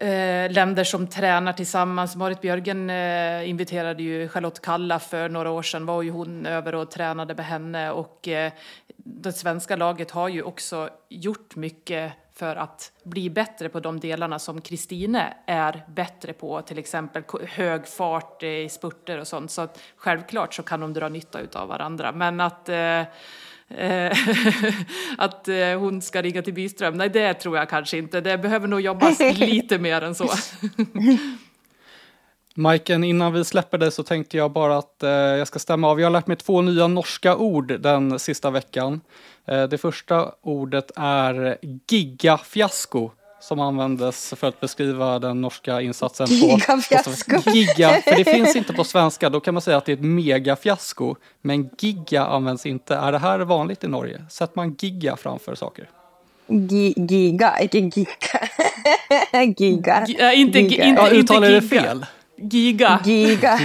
S5: eh, länder som tränar tillsammans. Marit Björgen eh, inviterade ju Charlotte Kalla för några år sedan, var ju hon över och tränade med henne och eh, det svenska laget har ju också gjort mycket för att bli bättre på de delarna som Kristine är bättre på, till exempel hög fart i spurter och sånt. Så självklart så kan de dra nytta av varandra. Men att, eh, eh, att eh, hon ska ringa till Byström, nej det tror jag kanske inte. Det behöver nog jobbas lite mer än så.
S1: Majken, innan vi släpper dig så tänkte jag bara att eh, jag ska stämma av. Jag har lärt mig två nya norska ord den sista veckan. Eh, det första ordet är gigafiasko som användes för att beskriva den norska insatsen på...
S9: Gigafiasko.
S1: Giga, för det finns inte på svenska. Då kan man säga att det är ett megafiasko. Men giga används inte. Är det här vanligt i Norge? Sätter man giga framför saker?
S9: Gi- giga, ikke giga. giga.
S5: Gi- äh, inte, gi-
S9: Giga.
S5: inte,
S1: Ja,
S5: inte
S1: uttalar det fel?
S5: Giga.
S9: Giga.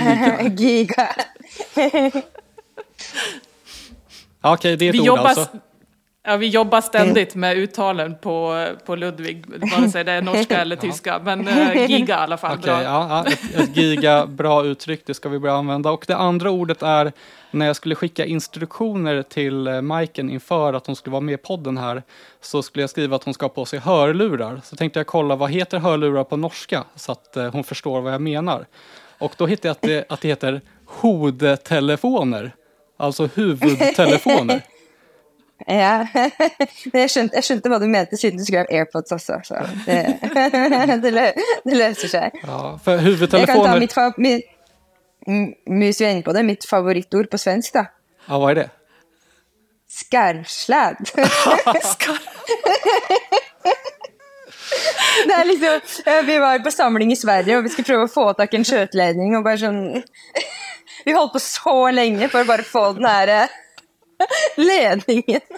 S9: giga.
S1: Okej, det är ett
S5: Vi
S1: ord
S5: jobbar,
S1: alltså.
S5: Ja, vi jobbar ständigt med uttalen på, på Ludvig, vare sig det är norska eller tyska. Men eh, giga i alla fall.
S1: Okej,
S5: bra.
S1: ja, ett giga, bra uttryck, det ska vi börja använda. Och det andra ordet är när jag skulle skicka instruktioner till eh, Majken inför att hon skulle vara med i podden här, så skulle jag skriva att hon ska ha på sig hörlurar. Så tänkte jag kolla, vad heter hörlurar på norska? Så att eh, hon förstår vad jag menar. Och då hittade jag att det, att det heter hodetelefoner. Alltså huvudtelefoner.
S9: Ja. Jeg skjønte, jeg skjønte hva du mente siden du skrev AirPods også. Så det, det, lø, det løser seg.
S1: Ja, för
S9: Jeg kan ta
S1: huvudtelefoner,
S9: mitt, fa- mi- Mus vi er inne på det, mitt favorittord på svensk, da.
S1: ja vad är det?
S9: Skarvslæd. Det er liksom, Vi var på samling i Sverige, og vi skulle prøve å få tak i en skjøteledning. og bare sånn, Vi holdt på så lenge for å bare få den her eh, ledningen.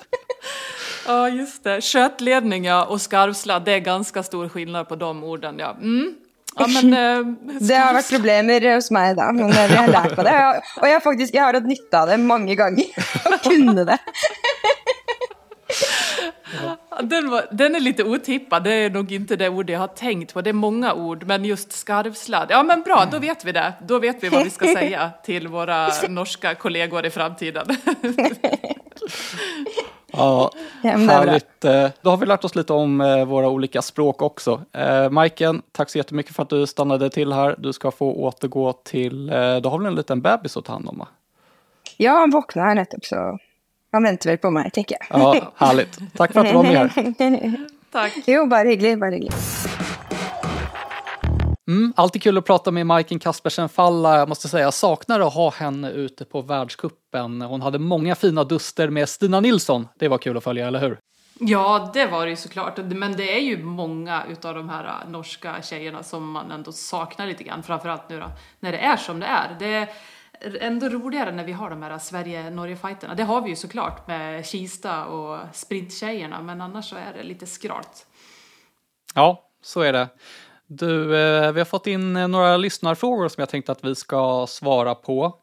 S5: Ja, just det. Köttledning ja, och skarvsladd, det är ganska stor skillnad på de orden. Ja, mm. ja men... Eh,
S9: Det har vært problemer hos meg, da. Men vi har lært på det. Og jeg, og jeg, har faktisk, jeg har hatt nytte av det mange ganger. Å kunne det.
S5: Den, var, den är lite otippad, det är nog inte det ord jag har tänkt på. Det är många ord, men just skarvsladd. Ja men bra, då vet vi det. Då vet vi vad vi ska säga till våra norska kollegor i framtiden.
S1: Ja, härligt. Eh, Då har vi lärt oss lite om eh, våra olika språk också. Eh, Majken, tack så jättemycket för att du stannade till här. Du ska få återgå till, du har väl en liten bebis att ta hand om va?
S9: Ja, han våkna her nettopp, så han venter vel på meg, tenker jeg.
S1: Ja, härligt. Tack för att du var med här.
S5: Tack.
S9: Jo, bare hyggelig. Bare hyggelig.
S1: Mm, alltid kul att prata med Majken Kaspersen Falla. Jag måste säga, jag saknar att ha henne ute på världskuppen. Hon hade många fina duster med Stina Nilsson. Det var kul att följa, eller hur?
S5: Ja, det var det ju såklart. Men det är ju många utav de här äh, norska tjejerna som man ändå saknar lite grann. Framförallt nu då, när det är som det är. Det är ändå roligare när vi har de här Sverige-Norge-fighterna. Det har vi ju såklart med Kista och sprinttjejerna, men annars så är det lite skralt.
S1: Ja, så är det. Du, eh, vi har fått in eh, några lyssnarfrågor som jag tänkte att vi ska svara på.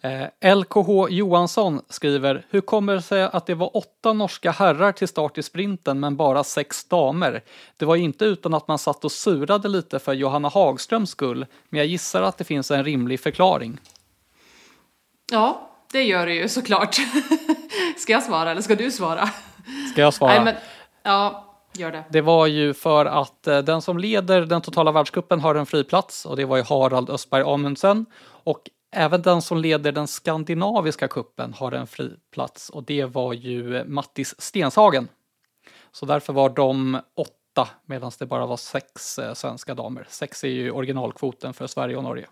S1: Eh, LKH Johansson skriver, hur kommer det sig att det var åtta norska herrar till start i sprinten men bara sex damer? Det var ju inte utan att man satt och surade lite för Johanna Hagströms skull, men jag gissar att det finns en rimlig förklaring.
S5: Ja, det gör det ju såklart. ska jag svara eller ska du svara?
S1: Ska jag svara?
S5: Nej, men, ja, gör det.
S1: Det var ju för att eh, den som leder den totala världscupen har en fri plats och det var ju Harald Östberg Amundsen. Och även den som leder den skandinaviska kuppen har en fri plats och det var ju Mattis Stenshagen. Så därför var de åtta åtta medan det bara var sex eh, svenska damer. Sex är ju originalkvoten för Sverige och Norge.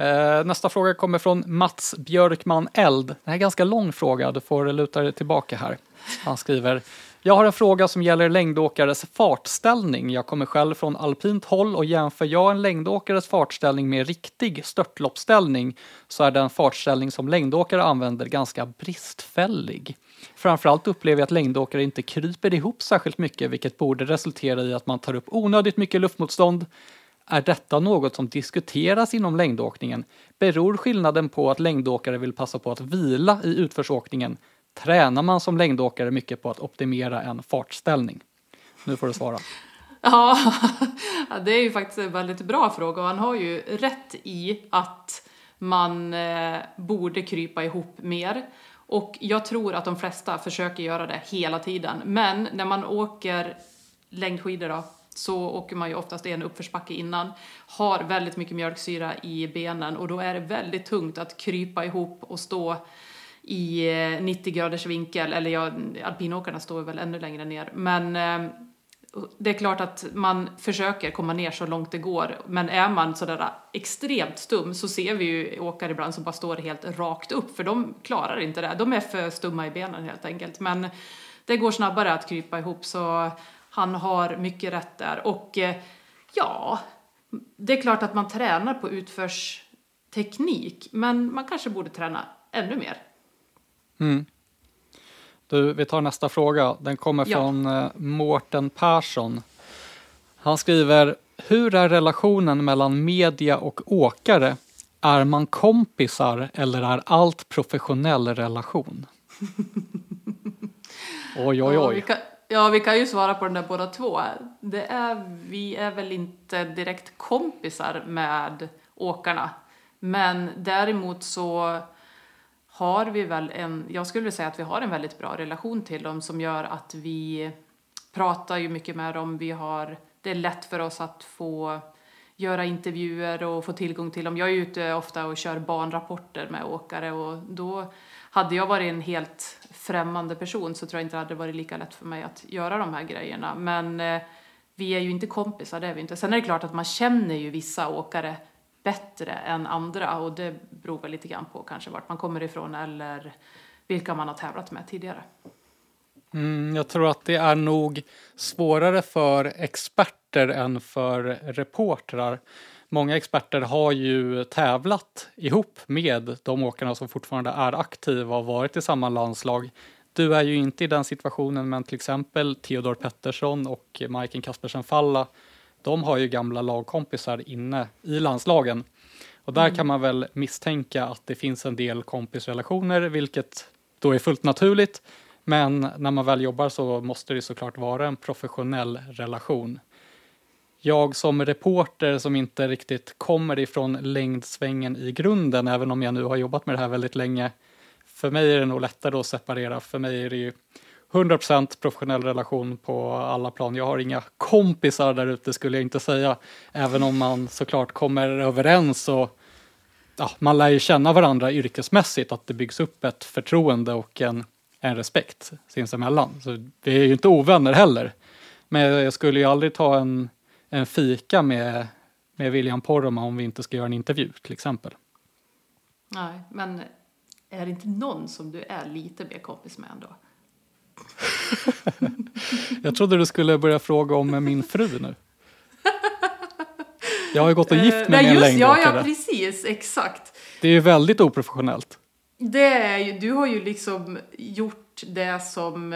S1: Eh, nästa fråga kommer från Mats Björkman Eld. Det här är en ganska lång fråga, du får luta dig tillbaka här. Han skriver jag har en fråga som gäller längdåkares fartställning. Jag kommer själv från alpint håll och jämför jag en längdåkares fartställning med riktig störtloppsställning så är den fartställning som längdåkare använder ganska bristfällig. Framförallt upplever jag att längdåkare inte kryper ihop särskilt mycket vilket borde resultera i att man tar upp onödigt mycket luftmotstånd. Är detta något som diskuteras inom längdåkningen? Beror skillnaden på att längdåkare vill passa på att vila i utförsåkningen tränar man som längdåkare mycket på att optimera en fartställning? Nu får du svara.
S5: Ja, det är ju faktiskt en väldigt bra fråga och han har ju rätt i att man eh, borde krypa ihop mer. Och jag tror att de flesta försöker göra det hela tiden. Men när man åker längdskidor då, så åker man ju oftast i en uppförsbacke innan, har väldigt mycket mjölksyra i benen och då är det väldigt tungt att krypa ihop och stå i eh, 90 graders vinkel, eller ja, alpinåkarna står väl ännu längre ner. Men eh, det är klart att man försöker komma ner så långt det går, men är man sådär extremt stum så ser vi ju åkare ibland som bara står helt rakt upp, för de klarar inte det. De är för stumma i benen helt enkelt. Men det går snabbare att krypa ihop, så han har mycket rätt där. Och eh, ja, det är klart att man tränar på utförsteknik, men man kanske borde träna ännu mer.
S1: Mm. Du, vi tar nästa fråga. Den kommer ja. från eh, Mårten Persson. Han skriver, hur är relationen mellan media och åkare? Är man kompisar eller är allt professionell relation? oj, oj, oj.
S5: Ja ja, vi kan ju svara på den där båda två. Det är, vi är väl inte direkt kompisar med åkarna. Men däremot så har vi väl en, jag skulle säga att vi har en väldigt bra relation till dem som gör att vi pratar ju mycket med dem. Vi har, det är lätt för oss att få göra intervjuer och få tillgång till dem. Jag är ute ofta och kör banrapporter med åkare och då hade jag varit en helt främmande person så tror jag inte det hade varit lika lätt för mig att göra de här grejerna. Men eh, vi är ju inte kompisar, det är vi inte. Sen är det klart att man känner ju vissa åkare bättre än andra och det beror väl lite grann på kanske vart man kommer ifrån eller vilka man har tävlat med tidigare.
S1: Mm, jag tror att det är nog svårare för experter än för reportrar. Många experter har ju tävlat ihop med de åkarna som fortfarande är aktiva och varit i samma landslag. Du är ju inte i den situationen, men till exempel Theodor Pettersson och Majken Kaspersen Falla de har ju gamla lagkompisar inne i landslagen. Och där mm. kan man väl misstänka att det finns en del kompisrelationer, vilket då är fullt naturligt. Men när man väl jobbar så måste det såklart vara en professionell relation. Jag som reporter som inte riktigt kommer ifrån längdsvängen i grunden, även om jag nu har jobbat med det här väldigt länge, för mig är det nog lättare att separera. För mig är det ju 100% professionell relation på alla plan. Jag har inga kompisar där ute skulle jag inte säga. Även om man såklart kommer överens och ja, man lär ju känna varandra yrkesmässigt, att det byggs upp ett förtroende och en, en respekt sinsemellan. Så vi är ju inte ovänner heller. Men jag skulle ju aldrig ta en, en fika med, med William Poromaa om vi inte ska göra en intervju till exempel.
S5: Nej, men är det inte någon som du är lite mer kompis med ändå?
S1: jag trodde du skulle börja fråga om min fru nu. Jag har ju gått och gift mig
S5: med
S1: en längdåkare.
S5: Ja, ja, precis, exakt.
S1: Det är ju väldigt oprofessionellt.
S5: Det är ju, du har ju liksom gjort det som,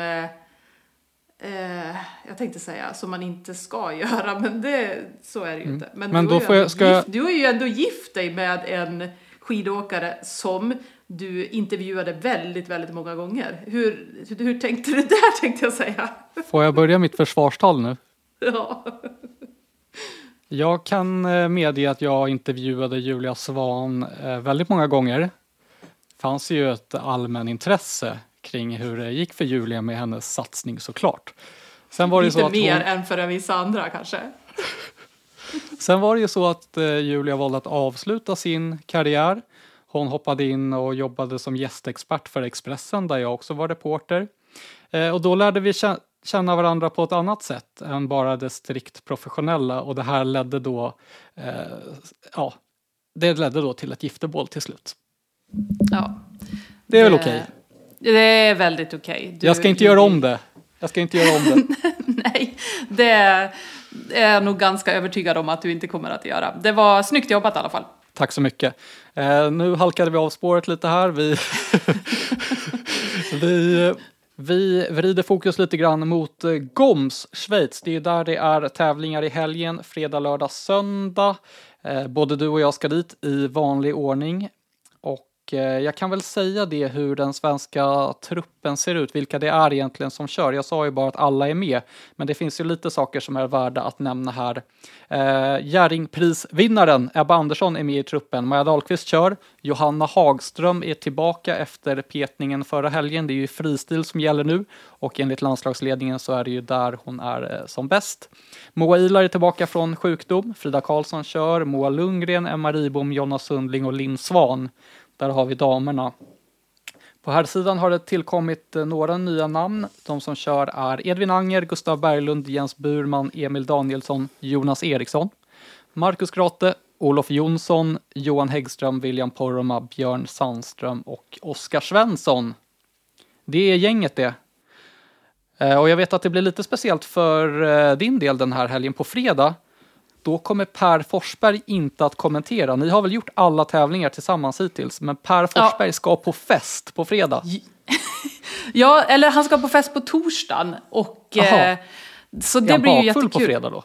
S5: eh, jag tänkte säga, som man inte ska göra, men det, så är det ju
S1: mm.
S5: inte. Men,
S1: men
S5: du,
S1: då får jag, ska...
S5: gift, du har ju ändå gift dig med en skidåkare som du intervjuade väldigt, väldigt många gånger. Hur, hur tänkte du där tänkte jag säga?
S1: Får jag börja mitt försvarstal nu?
S5: Ja.
S1: Jag kan eh, medge att jag intervjuade Julia Svan eh, väldigt många gånger. Det fanns ju ett allmänintresse kring hur det gick för Julia med hennes satsning såklart.
S5: Sen var det Lite så att mer hon... än för vissa andra kanske?
S1: Sen var det ju så att eh, Julia valde att avsluta sin karriär hon hoppade in och jobbade som gästexpert för Expressen där jag också var reporter. Eh, och då lärde vi känna varandra på ett annat sätt än bara det strikt professionella och det här ledde då, eh, ja, det ledde då till ett giftermål till slut.
S5: Ja.
S1: Det är väl okej?
S5: Det är väldigt okej. Okay.
S1: Jag ska inte göra om det. Jag ska inte göra om det.
S5: Nej, det är jag nog ganska övertygad om att du inte kommer att göra. Det var snyggt jobbat i alla fall.
S1: Tack så mycket. Eh, nu halkade vi av spåret lite här. Vi, vi, vi vrider fokus lite grann mot eh, Goms, Schweiz. Det är där det är tävlingar i helgen, fredag, lördag, söndag. Eh, både du och jag ska dit i vanlig ordning. Och eh, jag kan väl säga det hur den svenska truppen ser ut, vilka det är egentligen som kör. Jag sa ju bara att alla är med, men det finns ju lite saker som är värda att nämna här. Eh, Jerringprisvinnaren Ebba Andersson är med i truppen, Maja Dahlqvist kör, Johanna Hagström är tillbaka efter petningen förra helgen. Det är ju fristil som gäller nu och enligt landslagsledningen så är det ju där hon är eh, som bäst. Moa Ilar är tillbaka från sjukdom, Frida Karlsson kör, Moa Lundgren, Emma Ribom, Jonna Sundling och Linn Svan. Där har vi damerna. På här sidan har det tillkommit eh, några nya namn. De som kör är Edvin Anger, Gustav Berglund, Jens Burman, Emil Danielsson, Jonas Eriksson, Marcus Grate, Olof Jonsson, Johan Häggström, William Poromaa, Björn Sandström och Oskar Svensson. Det är gänget det. Eh, och jag vet att det blir lite speciellt för eh, din del den här helgen på fredag då kommer Per Forsberg inte att kommentera. Ni har väl gjort alla tävlingar tillsammans hittills, men Per Forsberg ja. ska på fest på fredag.
S5: ja, eller han ska på fest på torsdagen. Och, eh, så det blir ju jättekul.
S1: på fredag då?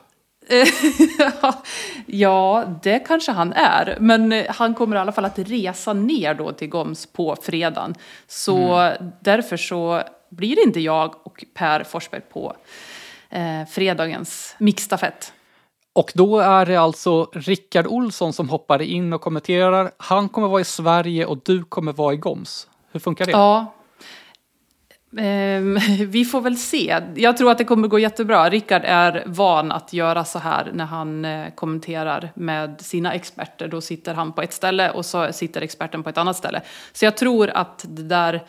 S5: ja, det kanske han är. Men eh, han kommer i alla fall att resa ner då till Goms på fredagen. Så mm. därför så blir det inte jag och Per Forsberg på eh, fredagens mixstafett.
S1: Och då är det alltså Rickard Olsson som hoppar in och kommenterar. Han kommer vara i Sverige och du kommer vara i Goms. Hur funkar det?
S5: Ja. Um, vi får väl se. Jag tror att det kommer gå jättebra. Rickard är van att göra så här när han eh, kommenterar med sina experter. Då sitter han på ett ställe och så sitter experten på ett annat ställe. Så jag tror att det där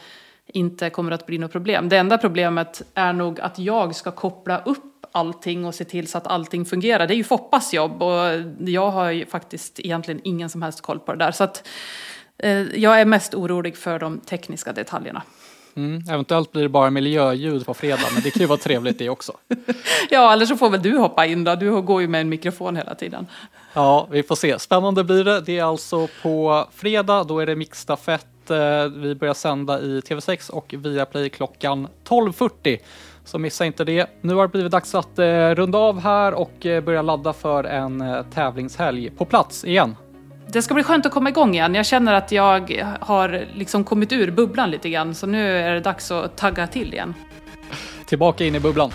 S5: inte kommer att bli något problem. Det enda problemet är nog att jag ska koppla upp allting och se till så att allting fungerar. Det är ju Foppas jobb och jag har ju faktiskt egentligen ingen som helst koll på det där. Så att, eh, jag är mest orolig för de tekniska detaljerna.
S1: Mm, eventuellt blir det bara miljöljud på fredag, men det kan ju vara trevligt det också.
S5: ja, eller så får väl du hoppa in då. Du går ju med en mikrofon hela tiden.
S1: Ja, vi får se. Spännande blir det. Det är alltså på fredag, då är det mixstafett. Eh, vi börjar sända i TV6 och via Play klockan 12.40. Så missa inte det. Nu har det blivit dags att eh, runda av här och eh, börja ladda för en eh, tävlingshelg på plats igen.
S5: Det ska bli skönt att komma igång igen. Jag känner att jag har liksom kommit ur bubblan lite grann så nu är det dags att tagga till igen.
S1: Tillbaka in i bubblan.